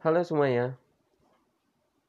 Halo semuanya,